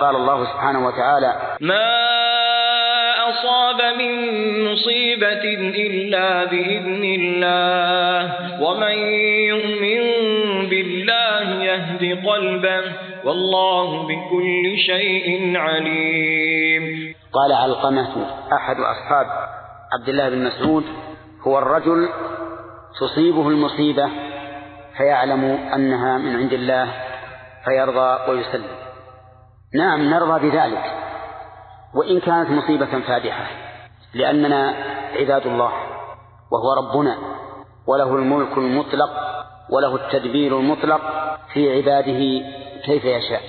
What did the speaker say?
قال الله سبحانه وتعالى ما أصاب من مصيبة إلا بإذن الله ومن يؤمن بالله يهد قلبه والله بكل شيء عليم. قال علقمة أحد أصحاب عبد الله بن مسعود هو الرجل تصيبه المصيبة فيعلم أنها من عند الله فيرضى ويسلم. نعم نرضى بذلك. وإن كانت مصيبة فادحة لأننا عباد الله وهو ربنا وله الملك المطلق وله التدبير المطلق في عباده كيف يشاء.